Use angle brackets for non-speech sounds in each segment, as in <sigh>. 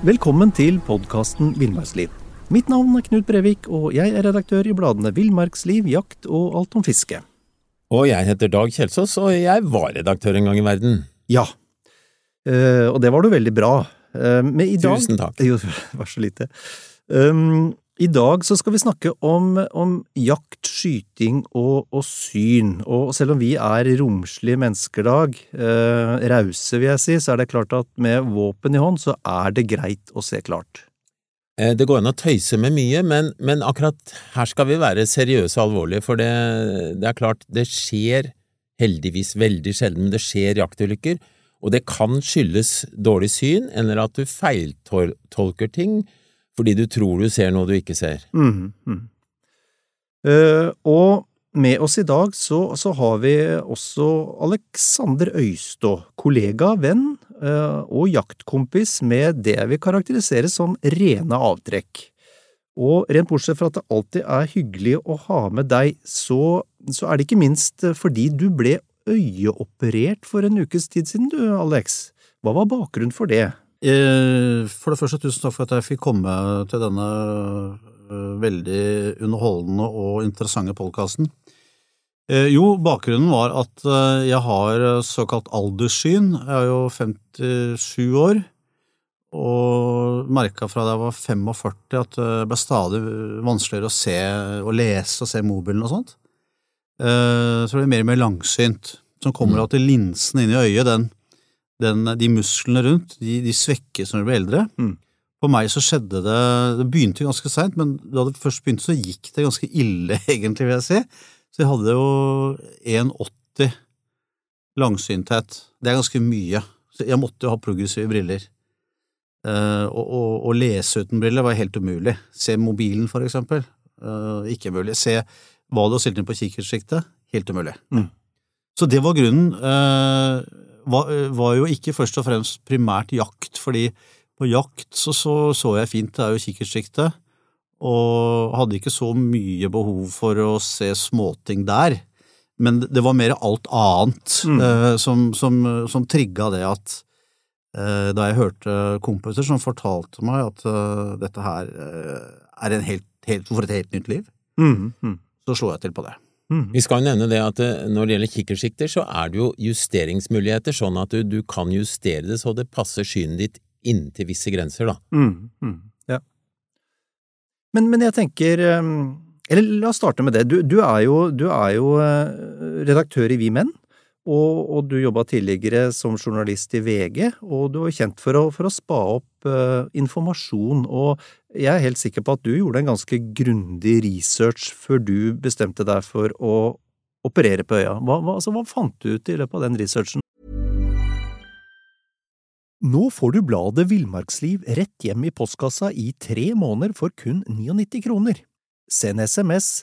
Velkommen til podkasten Villmarksliv. Mitt navn er Knut Brevik, og jeg er redaktør i bladene Villmarksliv, Jakt og Alt om fiske. Og jeg heter Dag Kjelsås, og jeg var redaktør en gang i verden. Ja, eh, og det var du veldig bra. Eh, men i dag Tusen takk. Jo, <laughs> vær så lite. Um, I dag så skal vi snakke om, om jakt, skyting og, og syn. Og selv om vi er romslige mennesker, Dag, eh, rause vil jeg si, så er det klart at med våpen i hånd så er det greit å se klart. Eh, Det går an å tøyse med mye, men, men akkurat her skal vi være seriøse og alvorlige, for det, det er klart, det skjer heldigvis veldig sjelden, men det skjer jaktulykker, og det kan skyldes dårlig syn, eller at du feiltolker ting fordi du tror du ser noe du ikke ser. Mm, mm. Uh, og med oss i dag så, så har vi også Alexander Øystå, kollega, venn uh, og jaktkompis med det jeg vil karakterisere som rene avtrekk. Og rent bortsett fra at det alltid er hyggelig å ha med deg, så, så er det ikke minst fordi du ble øyeoperert for en ukes tid siden, du, Alex. Hva var bakgrunnen for det? Eh, For det første, tusen takk for at jeg fikk komme til denne eh, veldig underholdende og interessante podkasten. Jo, bakgrunnen var at eh, jeg har såkalt alderssyn. Jeg er jo 57 år, og merka fra da jeg var 45 at det ble stadig vanskeligere å se og lese og se mobilen og sånt. Så det ble mer og mer langsynt. Som kommer av at linsen inni øyet, den, den, de musklene rundt, de, de svekkes når du blir eldre. Mm. For meg så skjedde det Det begynte ganske seint, men da det først begynte, så gikk det ganske ille, <laughs> egentlig, vil jeg si. Så jeg hadde jo 1,80 langsynthet. Det er ganske mye. Så jeg måtte jo ha progressive briller. Å og, og, og lese uten briller var helt umulig. Se mobilen, for eksempel. Uh, ikke mulig. Se hva du har stilt inn på kikkertsiktet. Helt umulig. Mm. Så det var grunnen. Eh, var, var jo ikke først og fremst primært jakt, fordi på jakt så så, så jeg fint, det er jo kikkertsjiktet, og hadde ikke så mye behov for å se småting der. Men det var mer alt annet Mm. eh, som, som, som trigga det at eh, da jeg hørte kompiser som fortalte meg at eh, dette her eh, er en helt, helt, for et helt nytt liv, mm. Mm. så slo jeg til på det. Mhm. Vi skal jo nevne det at eh, når det gjelder kikkertsikter, så er det jo justeringsmuligheter, sånn at du, du kan justere det så det passer synet ditt inntil visse grenser, da. Mm, mm, ja. Men, men jeg tenker um, Eller la oss starte med det. Du, du er jo, du er jo eh, redaktør i Vi Menn, og, og du jobba tidligere som journalist i VG, og du var kjent for å, for å spa opp uh, informasjon, og jeg er helt sikker på at du gjorde en ganske grundig research før du bestemte deg for å operere på øya. Hva, hva, altså, hva fant du ut i løpet av den researchen? Nå får du bladet Villmarksliv rett hjem i postkassa i tre måneder for kun 99 kroner. Send SMS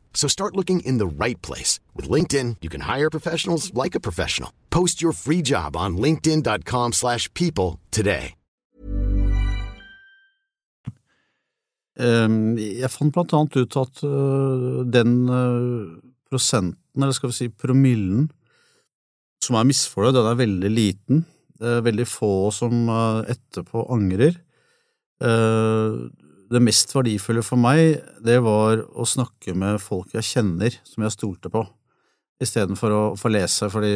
So start looking in the right place. With LinkedIn, you can hire professionals like a professional. Post your free job on linkedin.com/people slash people today. Um, Jeg fant blant annet ut at uh, den uh, prosenten, eller skal vi si promillen, som er misfornøyd, den er veldig liten. Det er veldig få som uh, etterpå angrer. Uh, Det mest verdifulle for meg, det var å snakke med folk jeg kjenner, som jeg stolte på, istedenfor å få lese, fordi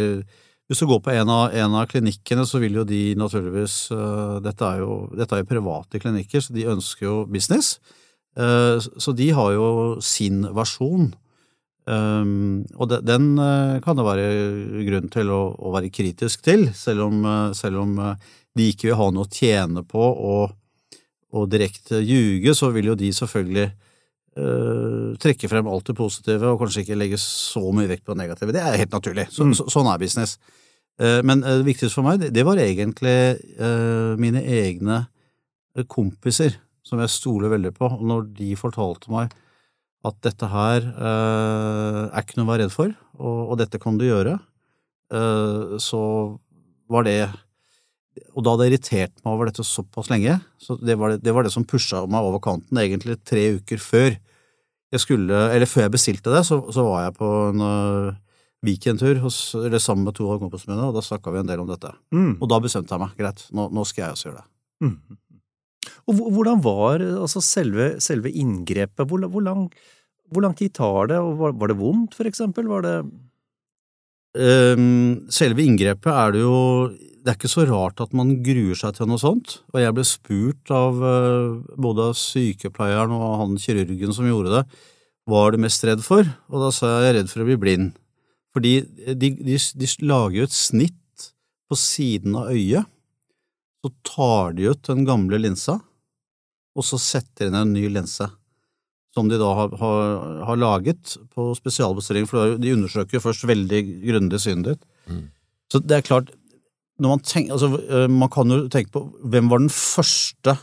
hvis du går på en av, en av klinikkene, så vil jo de naturligvis uh, dette, er jo, dette er jo private klinikker, så de ønsker jo business. Uh, så de har jo sin versjon. Um, og de, den uh, kan det være grunn til å, å være kritisk til, selv om, selv om de ikke vil ha noe å tjene på og, og direkte ljuge, så vil jo de selvfølgelig uh, trekke frem alt det positive og kanskje ikke legge så mye vekt på det negative. Det er helt naturlig. Så, så, sånn er business. Uh, men uh, det viktigste for meg, det, det var egentlig uh, mine egne kompiser som jeg stoler veldig på. Og når de fortalte meg at dette her eh, er ikke noe å være redd for, og, og dette kan du gjøre, eh, så var det Og da hadde jeg irritert meg over dette såpass lenge, så det var det, det, var det som pusha meg over kanten, egentlig tre uker før jeg skulle Eller før jeg bestilte det, så, så var jeg på en uh, weekendtur hos, eller sammen med to av kompisene mine, og da snakka vi en del om dette. Mm. Og da bestemte jeg meg. Greit, nå, nå skal jeg også gjøre det. Mm. Og hvordan var altså selve, selve inngrepet? Hvor, hvor, lang, hvor lang tid tar det, og var, var det vondt, for eksempel? Var det um, selve inngrepet er det jo Det er ikke så rart at man gruer seg til noe sånt. Og jeg ble spurt av eh, både av sykepleieren og han kirurgen som gjorde det, hva er du mest redd for? Og da sa jeg jeg er redd for å bli blind. Fordi de, de, de lager jo et snitt på siden av øyet. Så tar de ut den gamle linsa, og så setter de inn en ny linse som de da har, har, har laget på spesialbestilling, for de undersøker jo først veldig grundig synet ditt. Mm. Så det er klart, man tenker, altså, øh, man kan jo tenke på hvem var den første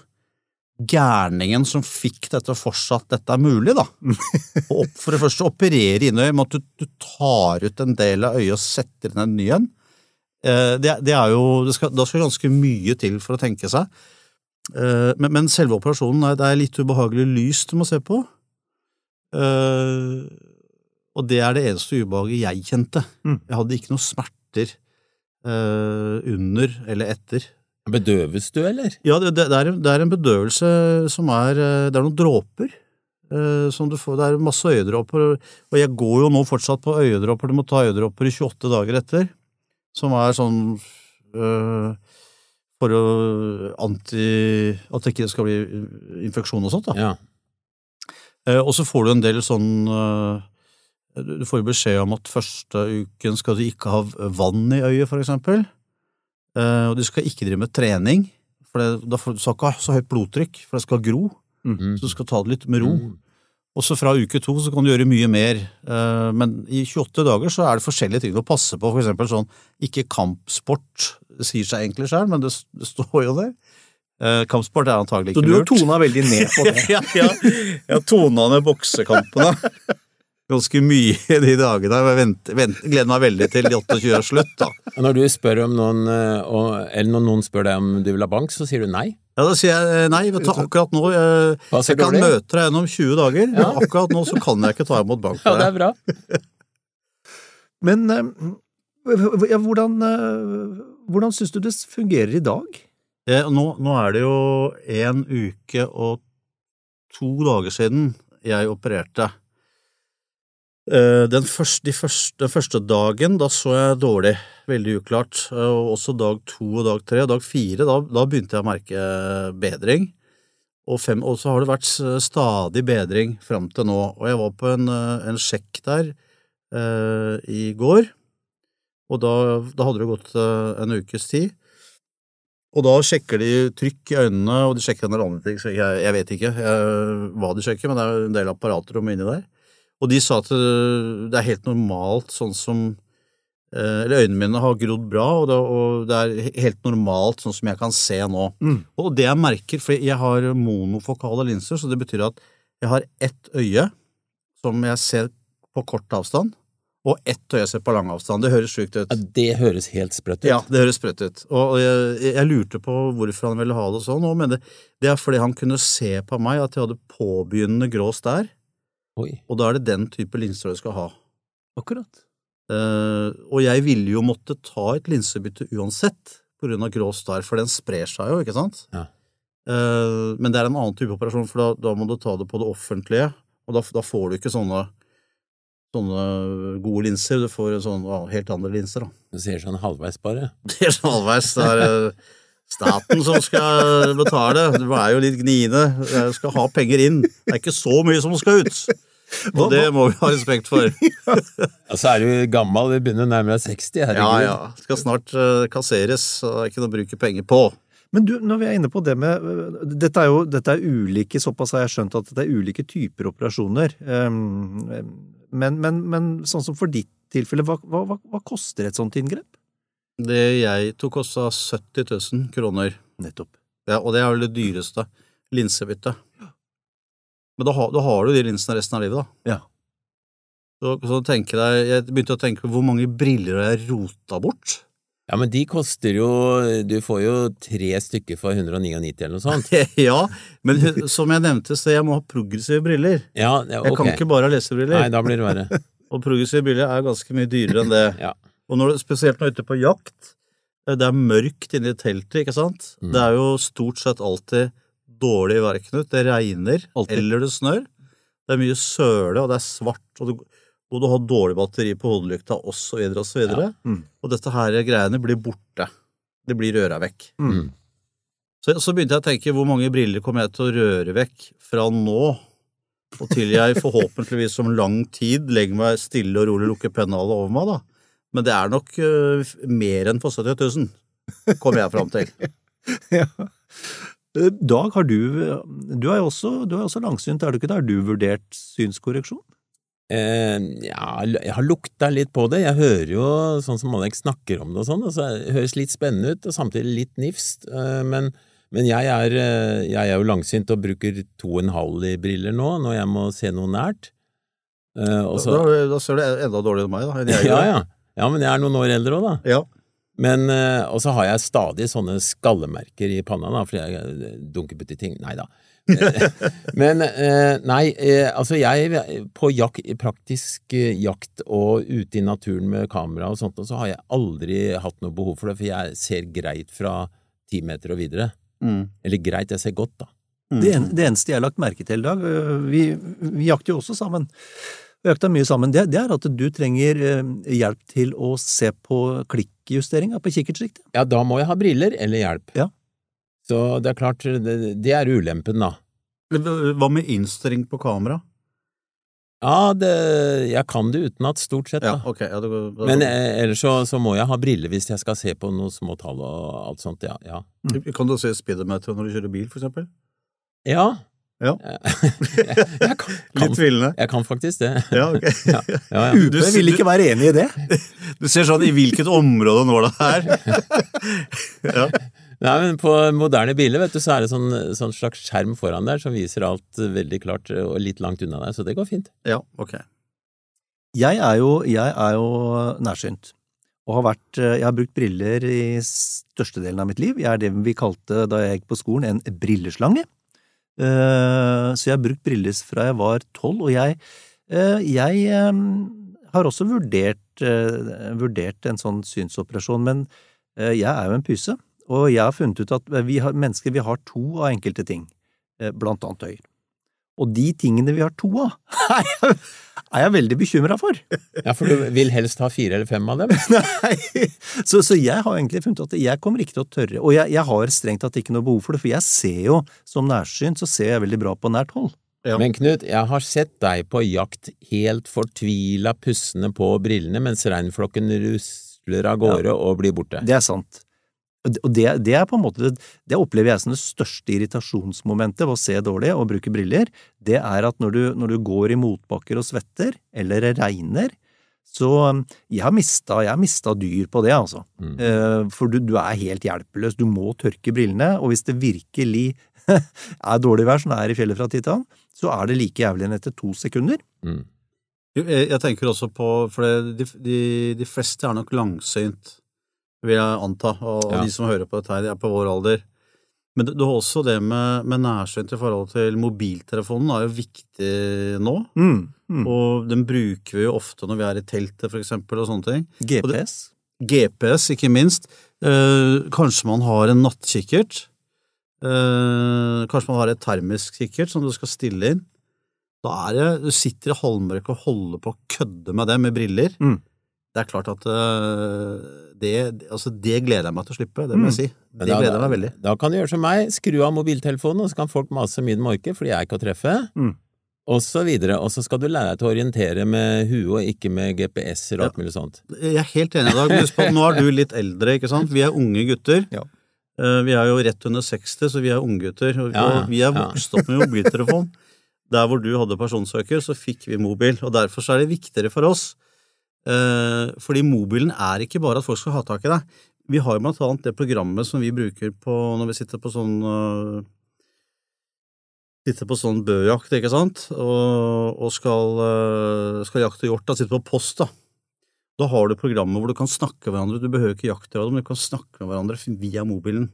gærningen som fikk dette for seg at dette er mulig, da? <laughs> For det første operere innøy med at du, du tar ut en del av øyet og setter inn en ny en. Eh, Det, det er jo, det skal, da skal ganske mye til for å tenke seg. Eh, Men, men selve operasjonen er, det er litt ubehagelig lys du må se på. Eh, og det er det eneste ubehaget jeg kjente. Mm. Jeg hadde ikke noen smerter under eller etter. Bedøves du, eller? Ja, det, det, det, er, det er en bedøvelse som er eh, Det er noen dråper eh, som du får. Det er masse øyedråper, og jeg går jo nå fortsatt på øyedråper. Du må ta øyedråper i 28 dager etter, som er sånn eh, for å anti At det ikke skal bli infeksjon og sånt, da. Ja. Eh, og så får du en del sånn eh, Du får jo beskjed om at første uken skal du ikke ha vann i øyet, for eksempel. Eh, og du skal ikke drive med trening, for det, da får, du ikke ha så høyt blodtrykk, for det skal gro. Mm. Så du skal ta det litt med ro. Mm. Og fra uke to så kan du gjøre mye mer, eh, men i 28 dager så er det forskjellige ting å passe på, for eksempel sånn ikke kampsport, sier seg egentlig selv, men det, det står jo der. Eh, kampsport er antagelig ikke lurt. Så du har tona veldig ned på <laughs> det? ja, ja. Jeg har tona ned boksekampene <laughs> ganske mye de dagene. Jeg venter, venter, gleder meg veldig til de 28 er slutt, da. <laughs> Når du spør om noen, eh, eller når noen spør deg om du vil ha bank, så sier du nei? Ja, Da sier jeg eh, nei, vet du, akkurat nå Jeg, jeg kan møte deg gjennom 20 dager, men akkurat nå så kan jeg ikke ta imot bank <laughs> Ja, det er bra. Men eh, ja, hvordan, hvordan syns du det fungerer i dag? Eh, Nå, nå er det jo en uke og to dager siden jeg opererte. Eh, Den første, de første, første dagen, da så jeg dårlig, veldig uklart. Eh, Og også dag to og dag tre. Dag fire, da, da begynte jeg å merke bedring. Og, fem, og så har det vært stadig bedring fram til nå. Og jeg var på en, eh, en sjekk der eh, i går, og da, da hadde det gått eh, en ukes tid. Og da sjekker de trykk i øynene, og de sjekker en del andre ting, så jeg, jeg vet ikke jeg, hva de sjekker, men det er en del apparater om inni der. Og de sa at det er helt normalt, sånn som eh, Eller øynene mine har grodd bra, og det, og det er helt normalt, sånn som jeg kan se nå. Mm. Og det jeg merker, for jeg har monofokale linser, så det betyr at jeg har ett øye som jeg ser på kort avstand, og ett øye jeg ser på lang avstand. Det høres sjukt ut. Ja, det høres helt sprøtt ut. Ja, det høres sprøtt ut. Og jeg, jeg lurte på hvorfor han ville ha det sånn, og men det, det er fordi han kunne se på meg at jeg hadde påbegynnende grå stær, Oi. og da er det den type linser du skal ha. Akkurat. Uh, og jeg ville jo måtte ta et linsebytte uansett, på grunn av grå star, for den sprer seg jo, ikke sant? Ja. Uh, men det er en annen type operasjon, for da, da må du ta det på det offentlige, og da, da får du ikke sånne, sånne gode linser, du får sånne ja, helt andre linser, da. Du sier sånn halvveis bare. <laughs> Det er sånn halvveis. Det er eh, staten som skal betale. Du er jo litt gniende. Jeg skal ha penger inn. Det er ikke så mye som skal ut. Og det må vi ha respekt for. <laughs> Ja, så er du gammel, vi begynner nærmere 60, Ja, herregud. ja. ja. Skal snart eh, kasseres, og det er ikke noe å bruke penger på. Men du, når vi er inne på det med øh, Dette er jo dette er ulike, såpass har jeg skjønt at det er ulike typer operasjoner. Um, men, men, men sånn som for ditt tilfelle, hva, hva, hva koster et sånt inngrep? Det jeg tok, kosta 70 000 kroner. Nettopp. Ja, og det er vel det dyreste linsebytte. Men da, da har du de linsene resten av livet, da. Ja. Så, så tenker jeg, jeg begynte å tenke på hvor mange briller har jeg rota bort? Ja, men de koster jo Du får jo tre stykker for 199 eller noe sånt. <laughs> ja, men som jeg nevnte, så jeg må ha progressive briller. Ja, ja, Jeg kan ikke bare ha lesebriller. Nei, da blir det verre. <laughs> Og progressive briller er ganske mye dyrere enn det. Ja. Og når, spesielt når du er ute på jakt, eh, det er mørkt inne i teltet, ikke sant? Mm. Det er jo stort sett alltid dårlig vær, Knut. Det regner, Alltid. eller det snør. Det er mye søle, og det er svart, og du, og du har dårlig batteri på hodelykta, osv., osv. Ja. Mm. Og dette her greiene blir borte. Det blir røra vekk. Mm. Så, så begynte jeg å tenke hvor mange briller kommer jeg til å røre vekk fra nå og til jeg forhåpentligvis om lang tid legger meg stille og rolig og lukker pennalet over meg, da. Men det er nok uh, mer enn på 70 000, kommer jeg fram til. <laughs> Ja. Eh, Dag, har du Du er jo også, du er også langsynt, er du ikke det? Har du vurdert synskorreksjon? Eh, ja, jeg har lukta litt på det. Jeg hører jo sånn som Alex snakker om det og sånn, Altså, det høres litt spennende ut, og samtidig litt nifst. Eh, men, men jeg, er, eh, jeg er jo langsynt og bruker to og en halv i briller nå, når jeg må se noe nært. Eh, og så, Da, da ser du enda dårligere enn meg, da. Enn jeg <laughs> ja, ja. Ja, men jeg er noen år eldre òg, da. ja. Men, eh, og så har jeg stadig sånne skallemerker i panna, da, fordi jeg dunker dunker borti ting. Nei da. <laughs> Men eh, nei, eh, altså jeg På jak praktisk eh, jakt og ute i naturen med kamera og sånt, og så har jeg aldri hatt noe behov for det, for jeg ser greit fra ti meter og videre. Mm. Eller greit, jeg ser godt, da. Mm. Det, en, det eneste jeg har lagt merke til, Dag, vi, vi jakter jo også sammen. Vi jakta mye sammen. Det, det er at du trenger øh, hjelp til å se på klikkjusteringa på kikkertsiktet. Ja, da må jeg ha briller eller hjelp. Ja. Så det er klart, det, det er ulempen, da. Hva med innstilling på kamera? Ja, det, jeg kan det utenat, stort sett, Ja, da. Ja, det det, da, Men eh, ellers så, så må jeg ha briller hvis jeg skal se på noen små tall og alt sånt, ja. Ja. Kan du se speedometer når du kjører bil, for eksempel? ja. Ja. jeg, <laughs> jeg, kan, Litt kan, tvilende. jeg kan faktisk det. Ja, ok. <laughs> Ja, ja, ja. UP vil ikke være enig i det. <laughs> Du ser sånn i hvilket område nåla er. ja. Nei, men På moderne biler vet du, så er det sånn, sånn slags skjerm foran der som viser alt veldig klart og litt langt unna deg, så det går fint. ja, ok. Jeg er jo, jeg er jo nærsynt. Og har vært, øh, jeg har brukt briller i størstedelen av mitt liv. Jeg er det vi kalte da jeg gikk på skolen en brilleslange. Eh, Så jeg har brukt briller fra jeg var tolv, og jeg, eh, jeg eh, har også vurdert, vurdert en sånn synsoperasjon, men jeg er jo en pyse, og jeg har funnet ut at vi har, mennesker vi har to av enkelte ting, blant annet øyer. Og de tingene vi har to av, <laughs> er jeg, er jeg veldig bekymra for. Ja, For du vil helst ha fire eller fem av dem? <laughs> Nei, så, så jeg har egentlig funnet at jeg kommer ikke til å tørre, og jeg, jeg har strengt tatt ikke noe behov for det, for jeg ser jo, som nærsynt, så ser jeg veldig bra på nært hold. Ja. Men Knut, jeg har sett deg på jakt helt fortvila pussende på brillene mens reinflokken rusler av gårde og blir borte. Det er sant. Og det- det, er på en måte, det opplever jeg som det største irritasjonsmomentet ved å se dårlig og bruke briller, det er at når du, når du går i motbakker og svetter, eller det regner, så um, jeg har mista, jeg har mista dyr på det, altså. Mm. Eh, For du, du er helt hjelpeløs, du må tørke brillene, og hvis det virkelig <laughs> er dårlig vær, som det er i fjellet fra annen, så er det like jævlig enn etter to sekunder. Mm. Jeg, jeg tenker også på, for det, de, de, de fleste er nok langsynt, vil jeg anta, og, Ja. de som hører på dette her, de er på vår alder. Men det, det er også det med, med nærsynt i forhold til mobiltelefonen er jo viktig nå, Mm. Mm. og den bruker vi jo ofte når vi er i teltet, for eksempel, og sånne ting. GPS. GPS, ikke minst. Eh, kanskje man har en nattkikkert. Eh, kanskje man har et termisk kikkert som du skal stille inn. Da er det, Du sitter i halvmørket og holder på å kødde med det med briller. Mm. Det er klart at eh, det, altså det gleder jeg meg til å slippe, det må jeg si. Det da- gleder jeg meg veldig. Da kan du gjøre som meg, skru av mobiltelefonen, og så kan folk mase så mye de orker, fordi jeg er ikke å treffe, Mm. og så videre. Og så skal du lære deg til å orientere med huet, og ikke med GPS-er og alt mulig sånt. Jeg er helt enig i deg, Husk på at nå er du litt eldre, ikke sant? Vi er unge gutter. Ja. Eh, Vi er jo rett under 60, så vi er unggutter. Og Ja, ja, vi er ja. vokst opp med mobiltelefon. Der hvor du hadde personsøker, så fikk vi mobil. Og derfor så er det viktigere for oss. Eh, Fordi mobilen er ikke bare at folk skal ha tak i deg. Vi har jo blant annet det programmet som vi bruker på når vi sitter på sånn eh, sitter på sånn bøjakt, ikke sant, og, og skal, eh, skal jakte hjort, da, sitter på post, da. Da har du programmet hvor du kan snakke med hverandre, du behøver ikke jaktradio, men du kan snakke med hverandre via mobilen.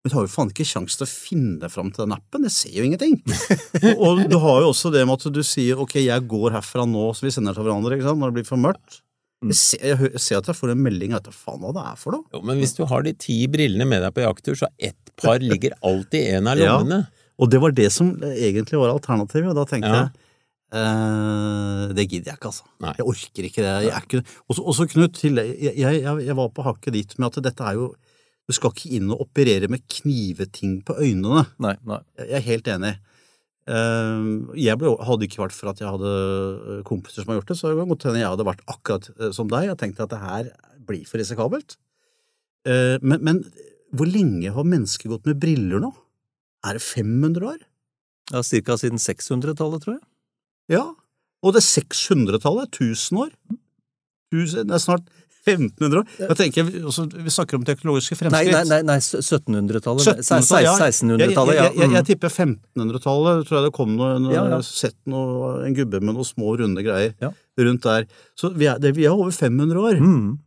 Men du har jo faen ikke kjangs til å finne fram til den appen, det ser jo ingenting. <laughs> og, og du har jo også det med at du sier ok, jeg går herfra nå, så vi sender til hverandre, ikke sant, når det blir for mørkt. Jeg ser, jeg, ser at jeg får en melding, etter faen hva det er for noe. Jo, men hvis du har de ti brillene med deg på jakttur, så ett par ligger alltid i en av <laughs> Ja. Og det var det som egentlig var alternativet, og da tenkte Ja. jeg eh, det gidder jeg ikke, altså. Nei. Jeg orker ikke det. Jeg er ikke Og så- Knut, til, jeg, jeg, jeg var på hakket dit med at dette er jo Du skal ikke inn og operere med kniveting på øynene. Nei, nei. Jeg er helt enig. Eh, Jeg ble, hadde ikke vært for at jeg hadde eh, kompiser som har gjort det, så det kan godt hende jeg hadde vært akkurat eh, som deg og tenkt at det her blir for risikabelt. Eh, Men, men hvor lenge har mennesker gått med briller nå? Er det 500 år? Ja, cirka siden 600-tallet, tror jeg. Ja. Og det 600-tallet er 1000 år. Det er snart 1500 år. Jeg tenker, også, Vi snakker om teknologiske fremskritt. nei, nei, nei 1700-tallet. 1700-tallet, ja. 1600-tallet, ja. Jeg, jeg, jeg, jeg Mm. tipper 1500-tallet, tror jeg det kom noe, noe Ja, ja. sett noe, en gubbe med noen små, runde greier Ja. rundt der. Så vi er, det, vi er over 500 år. Mm.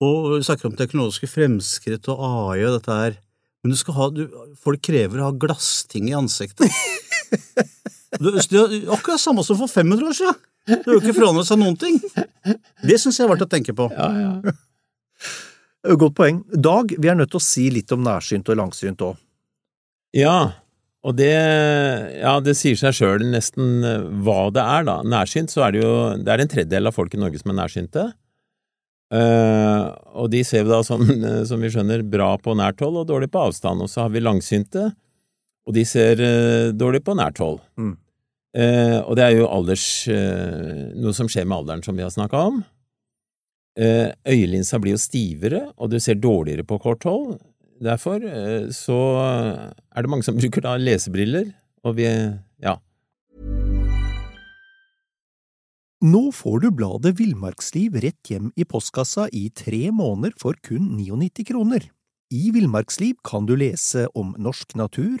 Og vi snakker om teknologiske fremskritt og AI og dette her. Men du skal ha, du, folk krever å ha glassting i ansiktet. <laughs> Det, er akkurat samme som for 500 år siden. Det har jo ikke forandret seg noen ting. Det syns jeg er verdt å tenke på. Ja, ja. Godt poeng. Dag, vi er nødt til å si litt om nærsynt og langsynt òg. Ja, og det, ja, det sier seg sjøl nesten eh, hva det er, da. Nærsynt, så er det jo Det er en tredjedel av folk i Norge som er nærsynte. Uh, og de ser vi da, som, <laughs> som vi skjønner, bra på nært hold og dårlig på avstand. Og så har vi langsynte, og de ser eh, dårlig på nært hold. Mm. Eh, og det er jo alders eh, Noe som skjer med alderen, som vi har snakka om. Eh, øyelinsa blir jo stivere, og du ser dårligere på kort hold. Derfor eh, så er det mange som <laughs> bruker da lesebriller, og vi ja. Nå får du bladet Villmarksliv rett hjem i postkassa i tre måneder for kun 99 kroner. I Villmarksliv kan du lese om norsk natur,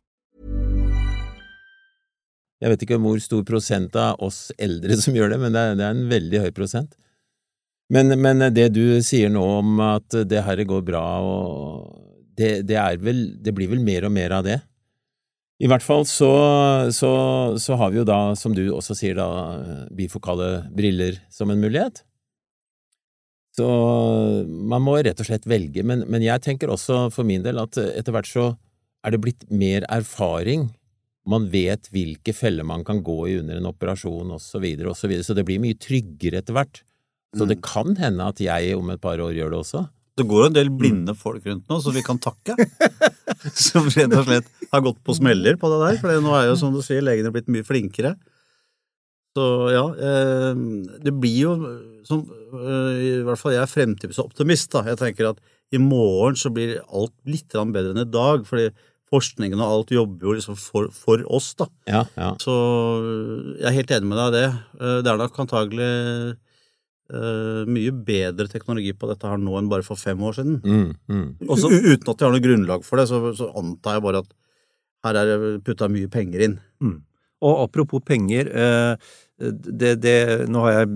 Jeg vet ikke hvor stor prosent av oss eldre som gjør det, men det er, det er en veldig høy prosent. Men, men det du sier nå om at det her går bra, det, det vel Det blir vel mer og mer av det. I hvert fall så, så, så har vi jo da, som du også sier, da, bifokale briller som en mulighet. Så man må rett og slett velge, men, men jeg tenker også for min del at etter hvert så er det blitt mer erfaring man vet hvilke feller man kan gå i under en operasjon, og så videre, og så videre, så det blir mye tryggere etter hvert. Så det kan hende at jeg om et par år gjør det også. Det går en del blinde folk rundt nå, som vi kan takke. <laughs> som rett og slett har gått på smeller på det der. For nå er jo, som du sier, legene blitt mye flinkere. Så ja, eh, det blir jo som eh, I hvert fall jeg er fremtidsoptimist, da. Jeg tenker at i morgen så blir alt litt bedre enn i dag. fordi forskningen og alt jobber jo liksom for, for oss, da. Ja, ja. Så jeg er helt enig med deg i det. Eh, Det er nok antagelig uh, mye bedre teknologi på dette her nå enn bare for fem år siden. Mm, mm. Også- uten at jeg har noe grunnlag for det, så, så antar jeg bare at her er det putta mye penger inn. Og apropos penger, uh, det, det, nå har jeg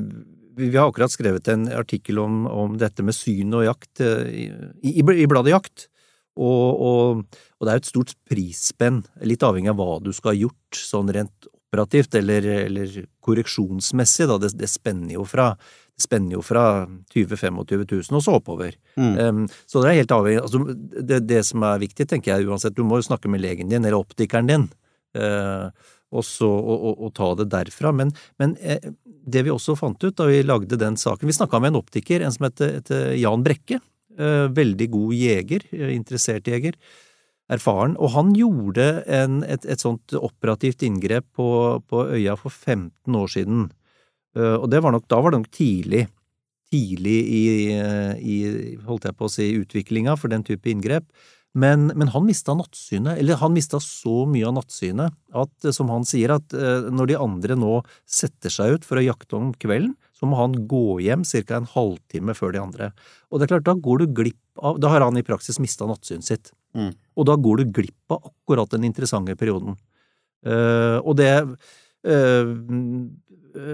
vi har akkurat skrevet en artikkel om, om dette med syn og jakt i, i, i bladet Jakt. Og, og, og det er et stort prisspenn, litt avhengig av hva du skal ha gjort, sånn rent operativt eller, eller korreksjonsmessig. Da. Det, det spenner jo fra Det spenner jo fra 20 25 000 og så oppover. Mm. Um, så det er helt avhengig altså, det, det som er viktig, tenker jeg uansett, du må jo snakke med legen din eller optikeren din. Uh, og, så, og, og, og, ta det derfra. Men, men eh, det vi også fant ut da vi lagde den saken Vi snakka med en optiker, en som heter, heter Jan Brekke. Eh, veldig god jeger, eh, interessert jeger. Erfaren. Og han gjorde en, et, et, sånt operativt inngrep på, på, øya for 15 år siden. Eh, og det var nok, da var det nok tidlig. Tidlig i, i holdt jeg på å si, utviklinga for den type inngrep. Men, men, han mista nattsynet, eller han mista så mye av nattsynet at, som han sier, at når de andre nå setter seg ut for å jakte om kvelden, så må han gå hjem ca. en halvtime før de andre. Og det er klart, da går du glipp av Da har han i praksis mista nattsynet sitt. Mm. Og da går du glipp av akkurat den interessante perioden. Uh, og det, uh,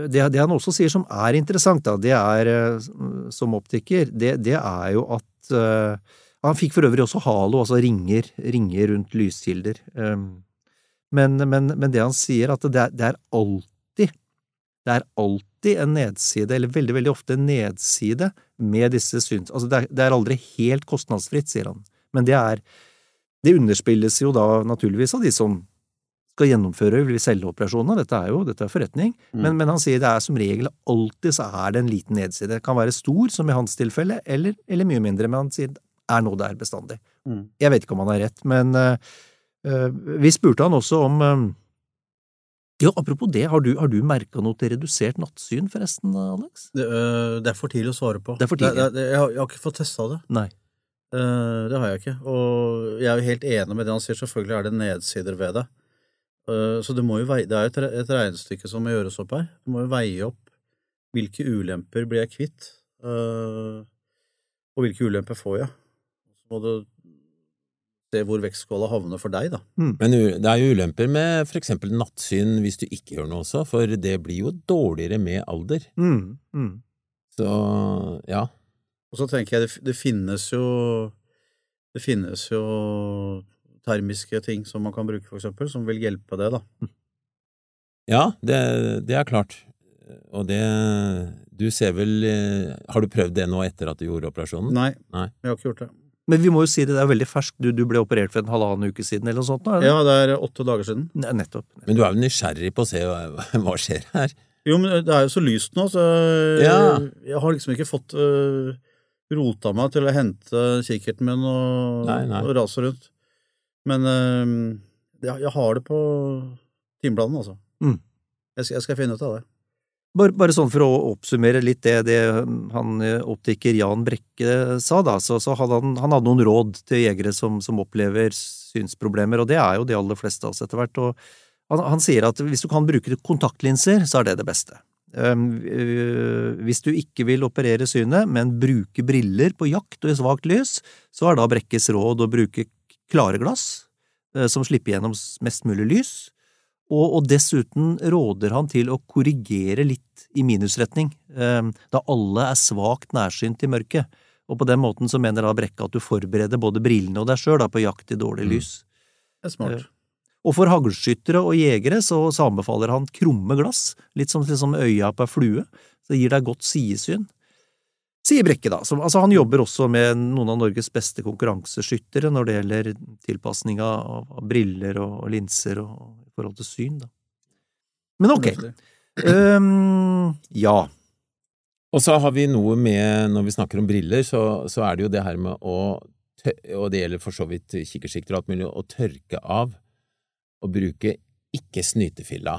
det, det han også sier som er interessant, da, det er, uh, som optiker, det, det, er jo at han fikk for øvrig også halo, altså ringer, ringer rundt lyskilder. Men, men, men, det han sier, at det er, det er, alltid, det er alltid en nedside, eller veldig, veldig ofte en nedside med disse syns... Altså det er, det er aldri helt kostnadsfritt, sier han. Men det er Det underspilles jo da naturligvis av de som skal gjennomføre vil selge operasjoner, dette er jo dette er forretning, mm. men, men, han sier det er som regel alltid så er det en liten nedside. Det kan være stor, som i hans tilfelle, eller, eller mye mindre, men han sier det er noe der bestandig. Mm. Jeg vet ikke om han har rett, men uh, vi spurte han også om uh, ja, Apropos det, har du, har du merka noe til redusert nattsyn, forresten, Alex? Det, uh, det, er for tidlig å svare på. Det er for tidlig. Det, jeg, har, jeg, har, ikke fått testa det. Nei. det har jeg ikke. Og jeg er jo helt enig med det han sier, selvfølgelig er det nedsider ved det. så det, må jo veie, det er jo et, et regnestykke som må gjøres opp her. Du må jo veie opp hvilke ulemper blir jeg kvitt, og hvilke ulemper får jeg Så må du se hvor vektskåla havner for deg, da. Mm. Men det er jo ulemper med for eksempel nattsyn hvis du ikke gjør noe også, for det blir jo dårligere med alder. Mm. Mm. Så ja. Og så tenker jeg det, det, finnes jo Det finnes jo termiske ting som man kan bruke, for eksempel, som vil hjelpe det, da. Ja, det, det er klart. Og det Du ser vel Har du prøvd det nå etter at du gjorde operasjonen? Nei, Nei. jeg har ikke gjort det. Men vi må jo si det, det er veldig ferskt. Du, du, ble operert for en halvannen uke siden eller noe sånt? Da, ja, det er åtte dager siden. Ne nettopp, nettopp. Men du er jo nysgjerrig på å se hva, hva skjer her? Jo, men det er jo så lyst nå, så ja. jeg har liksom ikke fått uh, rota meg til å hente kikkerten min og, nei, nei. og rase rundt. Men uh, jeg, jeg, har det på timeplanen, altså. Mm. Jeg, skal, jeg skal finne ut av det. Bare, bare, sånn for å oppsummere litt det, det han eh, optiker Jan Brekke sa, da, så, så hadde han, han, hadde noen råd til jegere som, som, opplever synsproblemer, og det er jo de aller fleste av oss etter hvert. og han, han, sier at hvis du kan bruke kontaktlinser, så er det det beste. Um, uh, hvis du ikke vil operere synet, men bruke briller på jakt og i svakt lys, så er da Brekkes råd å bruke klare glass uh, som slipper gjennom mest mulig lys og, og, dessuten råder han til å korrigere litt i minusretning, eh, da alle er svakt nærsynt i mørket. Og på den måten så mener da Brekke at du forbereder både brillene og deg sjøl på jakt i dårlig mm. lys. Det er smart. Eh, og for haglskyttere og jegere så, så, anbefaler han krumme glass, litt som liksom øya på ei flue. Så det gir deg godt sidesyn. Sier Brekke, da. Som, altså, han jobber også med noen av Norges beste konkurranseskyttere når det gjelder tilpasning av, av briller og, og linser og forhold til syn, da. Men ok. Um, ja. Og så har vi noe med, når vi snakker om briller, så, så er det jo det her med å og det gjelder for så vidt kikkersikter og alt mulig, å tørke av og bruke ikke snytefilla.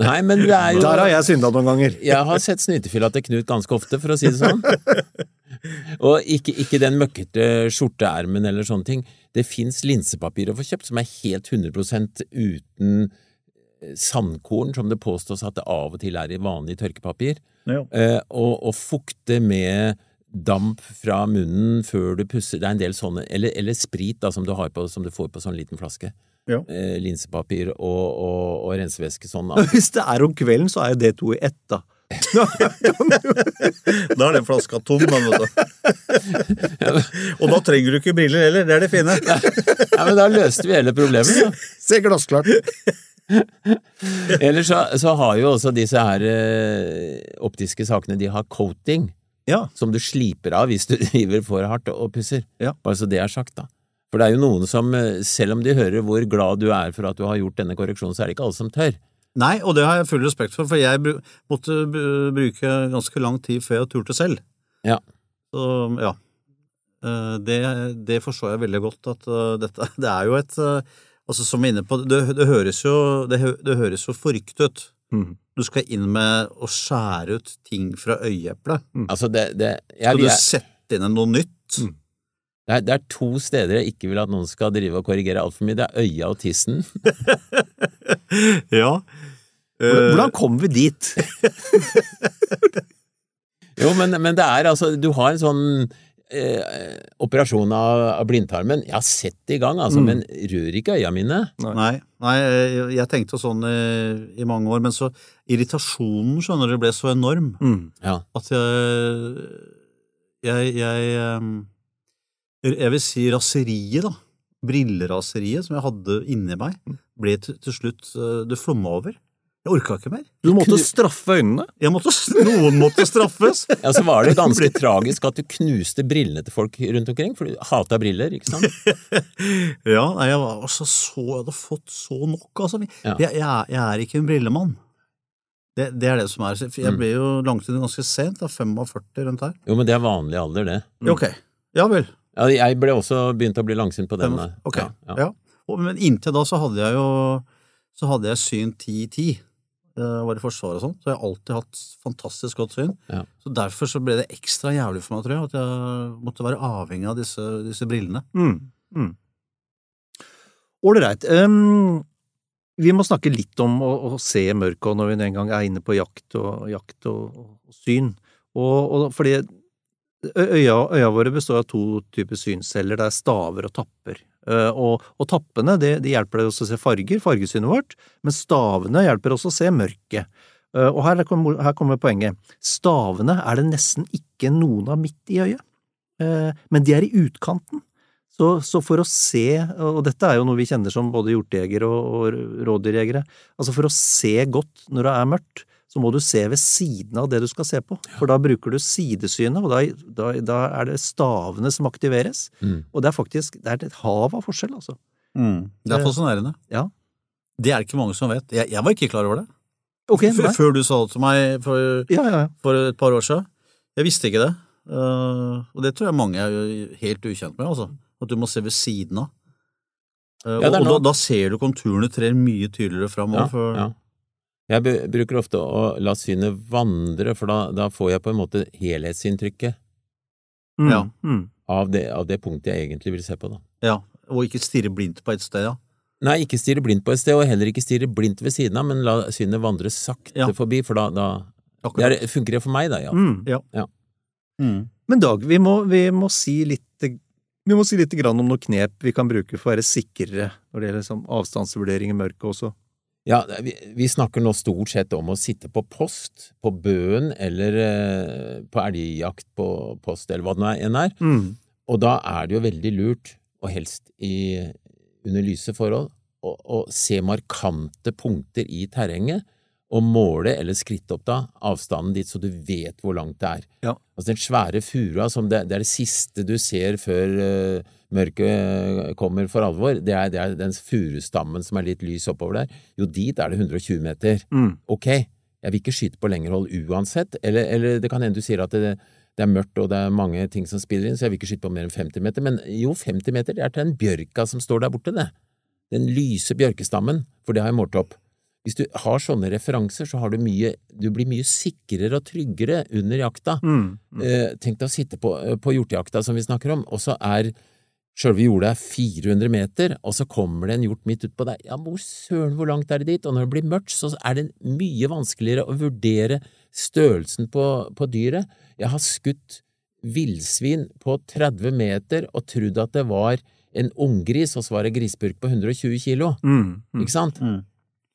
Nei, men det er jo Der har jeg synda noen ganger. jeg har sett snytefylla til Knut ganske ofte, for å si det sånn. Og ikke, ikke den møkkete skjorteermen eller sånne ting. Det fins linsepapir å få kjøpt som er helt 100 uten eh, sandkorn, som det påstås at det av og til er i vanlig tørkepapir. Ja. Eh, og, og, fukte med damp fra munnen før du pusser Det er en del sånne Eller, eller sprit, da, som du, på, som du, får på sånn liten flaske. Ja. Eh, linsepapir og, og, og rensevæske sånn. Da. <laughs> Hvis det er om kvelden, så er jo det to i ett, da. <laughs> da er den flaska tom, da, vet du. <laughs> Og da trenger du ikke briller heller, det er det fine. ja, men da løste vi hele problemet. Ja. Se glassklart. Ellers så, så har jo også disse her eh, optiske sakene, de har coating, Ja. som du sliper av hvis du driver for hardt og pusser. Ja. Bare så det er sagt, da. For det er jo noen som, eh, selv om de hører hvor glad du er for at du har gjort denne korreksjonen, så er det ikke alle som tør. Nei, og det har jeg full respekt for, for jeg måtte bruke ganske lang tid før jeg turte selv. Ja. Så ja. Eh, Det, det forstår jeg veldig godt, at eh, dette <laughs> Det er jo et Altså, som vi er inne på, det, det høres jo det, det høres jo forrykt ut. Mm. Du skal inn med å skjære ut ting fra øyeeplet. Altså, det, det, jeg, Skal du jeg, sette inn noe nytt? Mm. Det, er, det er to steder jeg ikke vil at noen skal drive og korrigere altfor mye. Det er øya og tissen. <laughs> Ja. Hvordan, Eh, kom vi dit? <laughs> Jo, men, men det er altså Du har en sånn eh, operasjon av, av blindtarmen. Jeg har sett det i gang, altså, Mm. men rør ikke øya mine. Nei, nei, jeg- jeg tenkte sånn i, i mange år, men så irritasjonen, skjønner du, ble så enorm Mm. Ja. at jeg Jeg, jeg, jeg vil si raseriet, da. Brilleraseriet som jeg hadde inni meg, ble til, til slutt eh, Det flomma over. Jeg orka ikke mer. Du måtte straffe øynene. Jeg måtte, noen måtte straffes. <laughs> Ja, så var det <laughs> ganske tragisk at du knuste brillene til folk rundt omkring, for du hata briller, ikke sant? <laughs> Ja, nei, jeg var altså så Jeg hadde fått så nok, altså. Ja. Jeg, jeg, jeg er ikke en brillemann. Det, det er det som er. Jeg Mm. ble jo langt inn ganske sent, da, 45 rundt her. Jo, men det er vanlig alder, det. Ok, ja vel. Ja, jeg ble også begynt å bli langsint på den. eh, Ok, Ja, ja. ja. Men inntil da så hadde jeg jo så hadde jeg syn 10-10. Jeg var i Forsvaret og sånn, så jeg har alltid hatt fantastisk godt syn. Ja. Så derfor så ble det ekstra jævlig for meg, tror jeg, at jeg måtte være avhengig av disse, disse brillene. Mm. Mm. Ålreit. Um, vi må snakke litt om å, å se mørket når vi en gang er inne på jakt og, jakt og, og syn. Og, og fordi øya, øya våre består av to typer synsceller. Det er staver og tapper. Og, og tappene det, de hjelper også å se farger, fargesynet vårt, men stavene hjelper også å se mørket. Og her kommer, her kommer poenget. Stavene er det nesten ikke noen av midt i øyet, men de er i utkanten. Så, så for å se, og dette er jo noe vi kjenner som både hjortejegere og, og rådyrjegere, altså for å se godt når det er mørkt, så må du se ved siden av det du skal se på, for da bruker du sidesynet, og da, da, da er det stavene som aktiveres, Mm. og det er faktisk det er et hav av forskjell, altså. Det er fascinerende. Ja. Det er det ikke mange som vet. Jeg, jeg var ikke klar over det. Okay, F. Før du sa det til meg for, Ja, ja, ja. for et par år siden. Jeg visste ikke det. Uh, og det tror jeg mange er helt ukjent med, altså. At du må se ved siden av. Uh, Ja, og og da, da ser du konturene trer mye tydeligere fram. Ja, for- ja. Jeg bruker ofte å la synet vandre, for da, da får jeg på en måte helhetsinntrykket Mm, Ja. Mm. av det, av det punktet jeg egentlig vil se på. da. ja. Og ikke stirre blindt på et sted, ja. Nei, ikke stirre blindt på et sted, og heller ikke stirre blindt ved siden av, men la synet vandre sakte Ja. forbi, for da, da det er, funker det for meg, da, ja. Mm. Mm. Men Dag, vi må, vi må si litt vi må si litt grann om noen knep vi kan bruke for å være sikrere når det gjelder liksom, avstandsvurdering i mørket også. Ja, vi, vi snakker nå stort sett om å sitte på post, på bøen eller eh, på elgjakt på post, eller hva det nå enn er. Mm. Og da er det jo veldig lurt, og helst i, under lyse forhold, å, å se markante punkter i terrenget, og måle eller skritte opp da avstanden dit så du vet hvor langt det er. Ja. Altså den svære furua som det, det er det siste du ser før uh, mørket eh, kommer for alvor, det er, det er den furustammen som er litt lys oppover der. Jo, dit er det 120 meter. Mm. Ok, jeg vil ikke skyte på lengre hold uansett, eller, eller det kan hende du sier at det, det er mørkt og det er mange ting som spiller inn, så jeg vil ikke skyte på mer enn 50 meter, men jo, 50 meter, det er til den bjørka som står der borte, det. Den lyse bjørkestammen, for det har jeg målt opp. Hvis du har sånne referanser, så har du mye, du blir mye sikrere og tryggere under jakta. Mm. Mm. Eh, tenk deg å sitte på, på hjortejakta som vi snakker om, og så er sjølve jordet er 400 meter, og så kommer det en hjort midt utpå deg. Ja, hvor søren, hvor langt er det dit? Og når det blir mørkt, så er det mye vanskeligere å vurdere størrelsen på, på dyret. Jeg har skutt villsvin på 30 meter og trodd at det var en unggris, og så var det grisburk på 120 kilo. Mm. Mm. Ikke sant?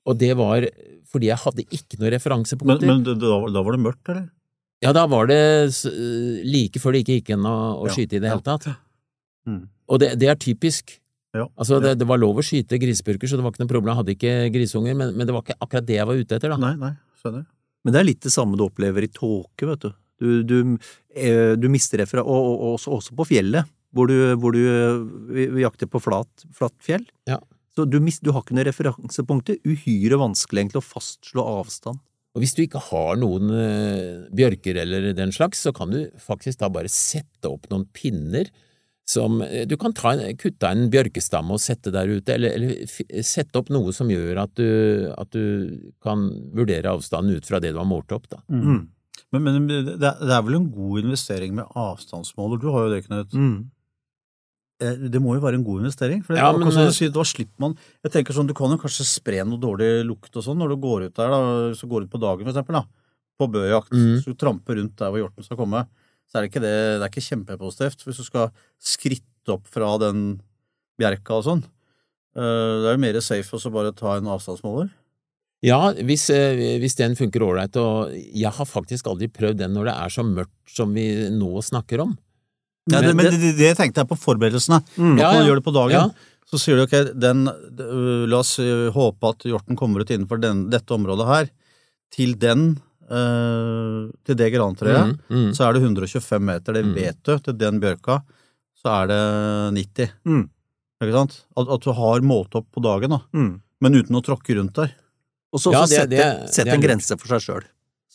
Og det var fordi jeg hadde ikke noe Men, referansepunkter. men da, da var det mørkt, eller? Ja, da var det like før det ikke gikk an å, å Ja, skyte i det hele tatt. Mm. Og det, det er typisk. Ja. Altså, det, det var lov å skyte grisepurker, så det var ikke noe problem. Jeg hadde ikke grisunger, men, men det var ikke akkurat det jeg var ute etter, da. Nei, nei, skjønner. Men det er litt det samme du opplever i tåke, vet du. Du, du, eh, du mister det fra Og, og, og også, også på fjellet, hvor du, hvor du eh, jakter på flat, flatt fjell. Ja. Så du, mist, du har ikke noen referansepunkter. Uhyre vanskelig egentlig å fastslå avstand. Og hvis du ikke har noen eh, bjørker eller den slags, så kan du faktisk da bare sette opp noen pinner som eh, Du kan ta en, kutte en bjørkestamme og sette der ute, eller, eller f sette opp noe som gjør at du, at du kan vurdere avstanden ut fra det du har målt opp, da. Mm. Men, men det, er, det er vel en god investering med avstandsmåler? Du har jo det, Knut. Mm. Eh, Det må jo være en god investering. For det, Ja, men, eh, sier, da slipper man Jeg tenker sånn, Du kan jo kanskje spre noe dårlig lukt og sånn når du går ut der, da, hvis du går ut på dagen for eksempel, da, på bøjakt. Mm. Så du tramper rundt der hvor hjorten skal komme. Så er det ikke det, det er ikke kjempepositivt hvis du skal skritte opp fra den bjerka og sånn. Eh, Det er jo mer safe å bare ta en avstandsmåler. Ja, hvis, hvis den funker ålreit, og jeg har faktisk aldri prøvd den når det er så mørkt som vi nå snakker om. Ja, det, Men det, det tenkte jeg på forberedelsene. Mm. Ja, At man gjør det på dagen. Ja. Så sier du ok, den, øh, la oss øh, håpe at hjorten kommer ut innenfor den, dette området her. Til den, øh, til det grantreet, Mm, mm. så er det 125 meter. Det Mm. vet du. Til den bjørka så er det 90. Mm. Ikke sant? At, at du har målt opp på dagen, da. Mm. Men uten å tråkke rundt der. Og så Ja, sette, det- det er en grense for seg sjøl.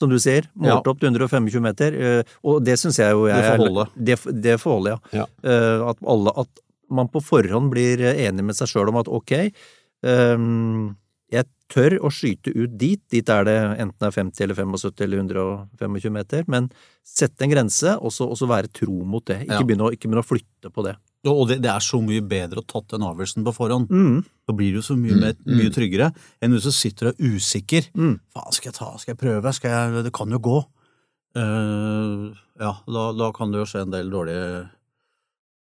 Som du sier, målt opp til 125 meter, eh, og det syns jeg jo jeg Det får holde. Det, det får holde, ja. Ja. Eh, At, alle, at man på forhånd blir enig med seg sjøl om at ok, jeg tør å skyte ut dit, dit er det enten er 50 eller 75 eller 125 meter, men sette en grense, og så være tro mot det. Ikke, Ja. begynne, å, ikke begynne å flytte på det. Og det, det er så mye bedre å tatt den avgjørelsen på forhånd. Mm. Da blir du så mye, Mm, mer, mm. mye tryggere enn hvis du sitter og er usikker. Mm. Faen, skal jeg ta, skal jeg prøve, skal jeg, det kan jo gå. Uh, ja, da, da kan det jo skje en del dårlige,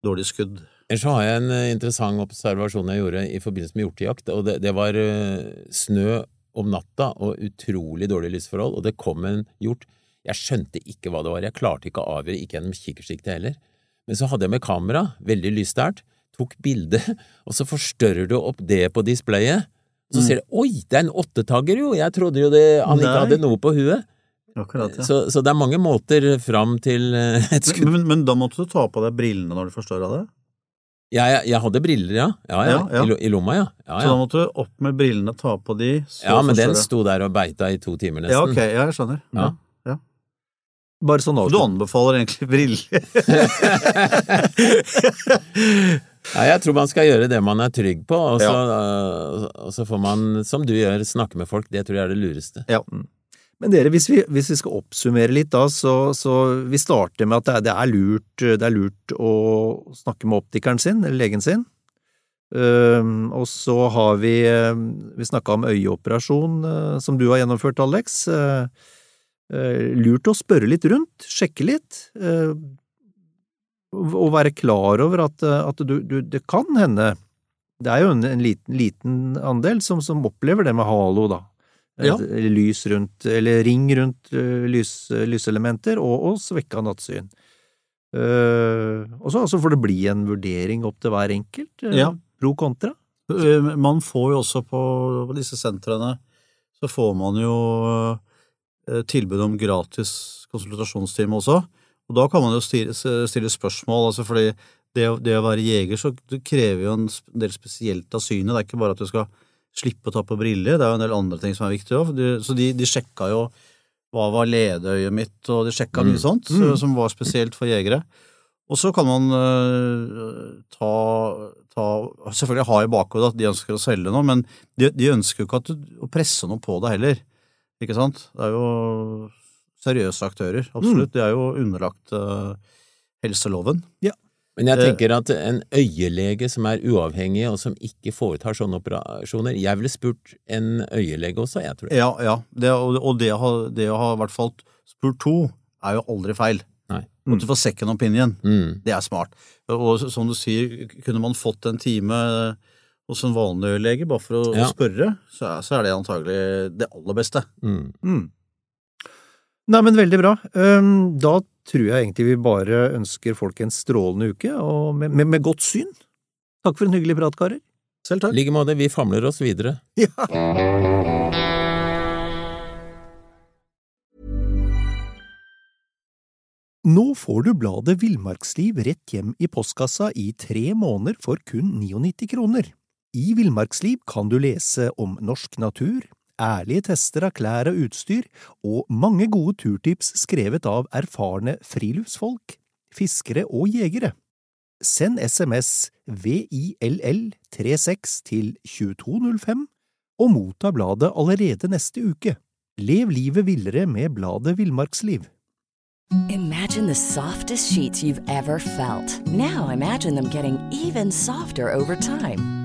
dårlige skudd. Ellers så har jeg en eh, interessant observasjon jeg gjorde i forbindelse med hjortejakt, og det, det var eh, snø om natta og utrolig dårlige lysforhold, og det kom en hjort. Jeg skjønte ikke hva det var, jeg klarte ikke å avgjøre, ikke gjennom kikkersiktet heller. Men så hadde jeg med kamera, veldig lysstært, tok bilde, og så forstørrer du opp det på displayet. Så Mm. ser du oi, det er en åttetagger jo, jeg trodde jo det, han ikke hadde noe på huet. Akkurat, Så, så det er mange måter fram til eh, et skudd. Men, men, men da måtte du ta på deg brillene når du forstørra det? Ja, jeg, jeg hadde briller, ja. Ja, ja. Ja, ja. I, I lomma, ja. ja, Så da måtte du opp med brillene, ta på de, så ja men den sto der og beita i to timer, nesten. Ja, ok, ja, jeg skjønner. Ja. Bare sånn Så du anbefaler egentlig briller? <laughs> Ja, jeg tror man skal gjøre det man er trygg på, og så, ja. og så får man, som du gjør, snakke med folk. Det tror jeg er det lureste. ja. Men dere, hvis vi, hvis vi skal oppsummere litt da, så, så vi starter med at det er, det er, lurt, det er lurt å snakke med optikeren sin, eller legen sin. Uh, og så har vi, uh, vi snakka om øyeoperasjon, uh, som du har gjennomført, Alex. Uh, eh, lurt å spørre litt rundt, sjekke litt, eh, og være klar over at, eh, at du, du, det kan hende det er jo en, en liten, liten andel som, som opplever det med halo, da. Ja. Lys rundt, eller ring rundt eh, lys, lyselementer, og, og svekka nattsyn. Uh, og så altså får det bli en vurdering opp til hver enkelt, uh, Ja. pro kontra. Eh, Man får jo også på, disse sentrene, så får man jo eh, tilbud om gratis konsultasjonstime også. Og da kan man jo stille, spørsmål, altså fordi det, det å være jeger så det krever jo en del spesielt av synet. Det er ikke bare at du skal slippe å ta på briller, det er jo en del andre ting som er viktig òg. Så de, de sjekka jo hva var ledeøyet mitt, og de sjekka Mm. mye sånt mm. som var spesielt for jegere. Og så kan man uh, ta, ta Selvfølgelig ha i bakhodet at de ønsker å selge noe, men de, de ønsker jo ikke at du, å presse noe på deg heller. Ikke sant? Det er jo seriøse aktører, absolutt. De er jo underlagt øh, helseloven. Men jeg Eh. tenker at en øyelege som er uavhengig, og som ikke foretar sånne operasjoner Jeg ville spurt en øyelege også, jeg tror. Ja, ja. Det, og det, å ha- det å ha i hvert fall spurt to, er jo aldri feil. Nei. At du får second opinion. Mm. Det er smart. Og som du sier, kunne man fått en time hos en vanlig lege, bare for å Ja. spørre, så er, så er det antagelig det aller beste. Mm. Mm. Nei, men veldig bra. Ehm, Da tror jeg egentlig vi bare ønsker folk en strålende uke, og med, med, med godt syn. Takk for en hyggelig prat, karer. Selv I takk. like måte, vi famler oss videre. <laughs> Ja. Nå får du bladet Villmarksliv rett hjem i postkassa i tre måneder for kun 99 kroner. I Villmarksliv kan du lese om norsk natur, ærlige tester av klær og utstyr, og mange gode turtips skrevet av erfarne friluftsfolk, fiskere og jegere. Send SMS VILL36 til 2205 og motta bladet allerede neste uke. Lev livet villere med bladet Villmarksliv. Imagine the softest sheets you've ever felt. Now imagine them getting even softer over time.